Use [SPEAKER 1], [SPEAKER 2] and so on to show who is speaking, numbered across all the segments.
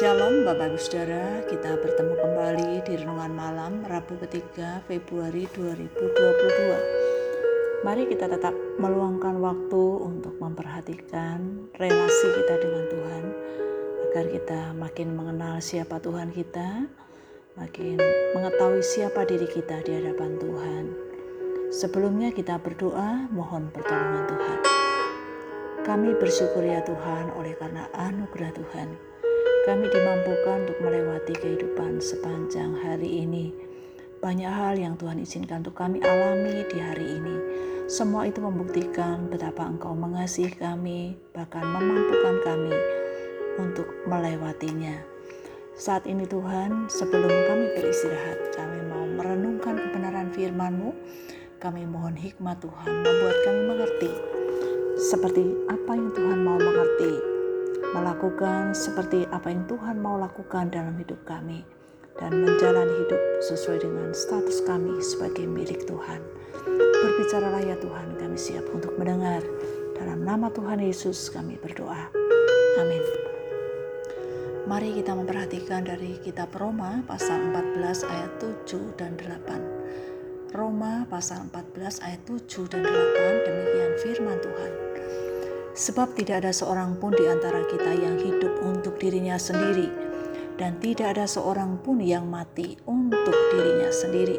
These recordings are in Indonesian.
[SPEAKER 1] Shalom Bapak Ibu Saudara, kita bertemu kembali di Renungan Malam Rabu ketiga Februari 2022. Mari kita tetap meluangkan waktu untuk memperhatikan relasi kita dengan Tuhan agar kita makin mengenal siapa Tuhan kita, makin mengetahui siapa diri kita di hadapan Tuhan. Sebelumnya kita berdoa mohon pertolongan Tuhan. Kami bersyukur ya Tuhan oleh karena anugerah Tuhan kami dimampukan untuk melewati kehidupan sepanjang hari ini. Banyak hal yang Tuhan izinkan untuk kami alami di hari ini. Semua itu membuktikan betapa Engkau mengasihi kami, bahkan memampukan kami untuk melewatinya. Saat ini Tuhan, sebelum kami beristirahat, kami mau merenungkan kebenaran firman-Mu. Kami mohon hikmat Tuhan membuat kami mengerti seperti apa yang Tuhan mau mengerti melakukan seperti apa yang Tuhan mau lakukan dalam hidup kami dan menjalani hidup sesuai dengan status kami sebagai milik Tuhan. Berbicaralah ya Tuhan, kami siap untuk mendengar. Dalam nama Tuhan Yesus kami berdoa. Amin. Mari kita memperhatikan dari kitab Roma pasal 14 ayat 7 dan 8. Roma pasal 14 ayat 7 dan 8 demikian firman Tuhan. Sebab tidak ada seorang pun di antara kita yang hidup untuk dirinya sendiri, dan tidak ada seorang pun yang mati untuk dirinya sendiri.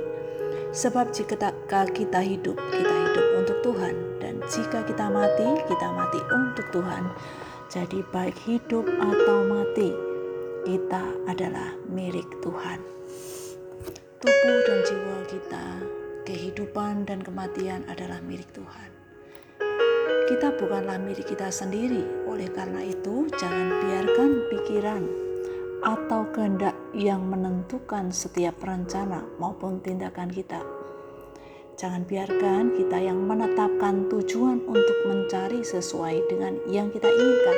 [SPEAKER 1] Sebab jika kita hidup, kita hidup untuk Tuhan, dan jika kita mati, kita mati untuk Tuhan. Jadi, baik hidup atau mati, kita adalah milik Tuhan. Tubuh dan jiwa kita, kehidupan dan kematian adalah milik Tuhan. Kita bukanlah milik kita sendiri, oleh karena itu, jangan biarkan pikiran atau kehendak yang menentukan setiap rencana maupun tindakan kita. Jangan biarkan kita yang menetapkan tujuan untuk mencari sesuai dengan yang kita inginkan.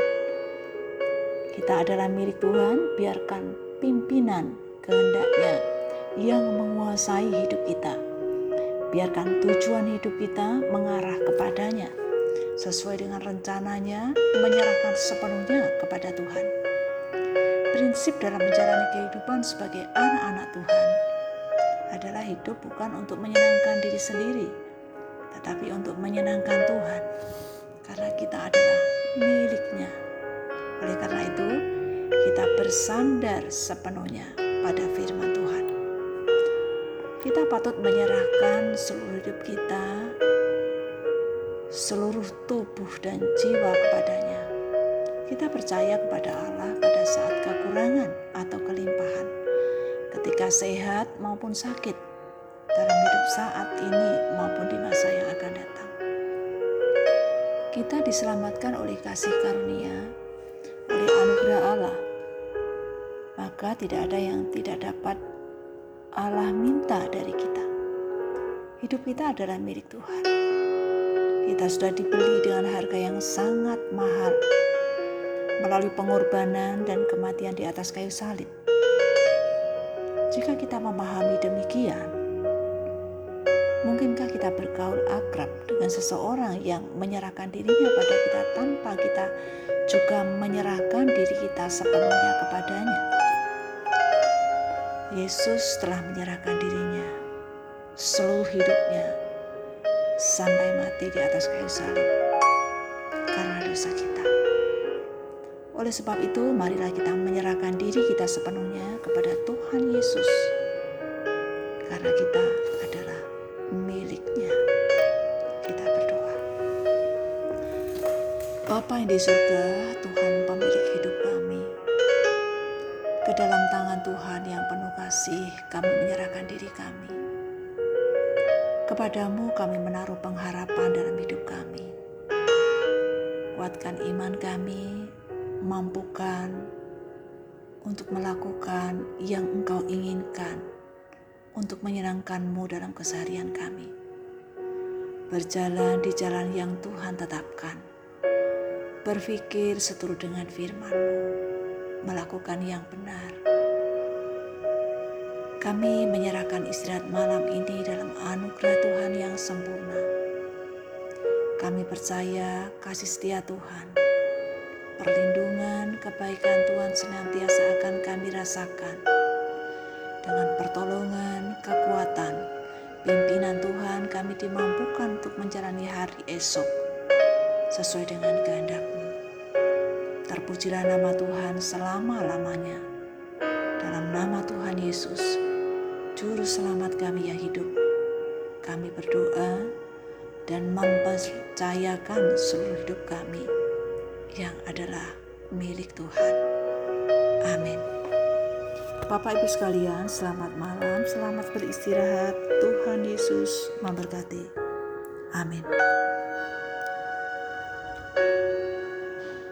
[SPEAKER 1] Kita adalah milik Tuhan, biarkan pimpinan kehendaknya yang menguasai hidup kita. Biarkan tujuan hidup kita mengarah kepadanya sesuai dengan rencananya, menyerahkan sepenuhnya kepada Tuhan. Prinsip dalam menjalani kehidupan sebagai anak-anak Tuhan adalah hidup bukan untuk menyenangkan diri sendiri, tetapi untuk menyenangkan Tuhan, karena kita adalah miliknya. Oleh karena itu, kita bersandar sepenuhnya pada firman Tuhan. Kita patut menyerahkan seluruh hidup kita seluruh tubuh dan jiwa kepadanya. Kita percaya kepada Allah pada saat kekurangan atau kelimpahan, ketika sehat maupun sakit, dalam hidup saat ini maupun di masa yang akan datang. Kita diselamatkan oleh kasih karunia, oleh anugerah Allah, maka tidak ada yang tidak dapat Allah minta dari kita. Hidup kita adalah milik Tuhan. Kita sudah dibeli dengan harga yang sangat mahal melalui pengorbanan dan kematian di atas kayu salib. Jika kita memahami demikian, mungkinkah kita bergaul akrab dengan seseorang yang menyerahkan dirinya pada kita tanpa kita juga menyerahkan diri kita sepenuhnya kepadanya? Yesus telah menyerahkan dirinya seluruh hidupnya sampai mati di atas kayu salib karena dosa kita. Oleh sebab itu, marilah kita menyerahkan diri kita sepenuhnya kepada Tuhan Yesus, karena kita adalah miliknya. Kita berdoa. Bapa yang di surga, Tuhan pemilik hidup kami, ke dalam tangan Tuhan yang penuh kasih, kami menyerahkan diri kami. Kepadamu kami menaruh pengharapan dalam hidup kami. Kuatkan iman kami, mampukan untuk melakukan yang Engkau inginkan untuk menyenangkanmu dalam keseharian kami. Berjalan di jalan yang Tuhan tetapkan. Berpikir seturut dengan firman-Mu, melakukan yang benar kami menyerahkan istirahat malam Kami percaya kasih setia Tuhan, perlindungan, kebaikan Tuhan senantiasa akan rasakan. Dengan pertolongan, kekuatan, pimpinan Tuhan kami dimampukan untuk menjalani hari esok sesuai dengan kehendak-Mu. Terpujilah nama Tuhan selama-lamanya. Dalam nama Tuhan Yesus, Juru Selamat kami yang hidup, kami berdoa dan mempercayakan seluruh hidup kami yang adalah milik Tuhan. Amin. Bapak Ibu sekalian, selamat malam, selamat beristirahat. Tuhan Yesus memberkati. Amin.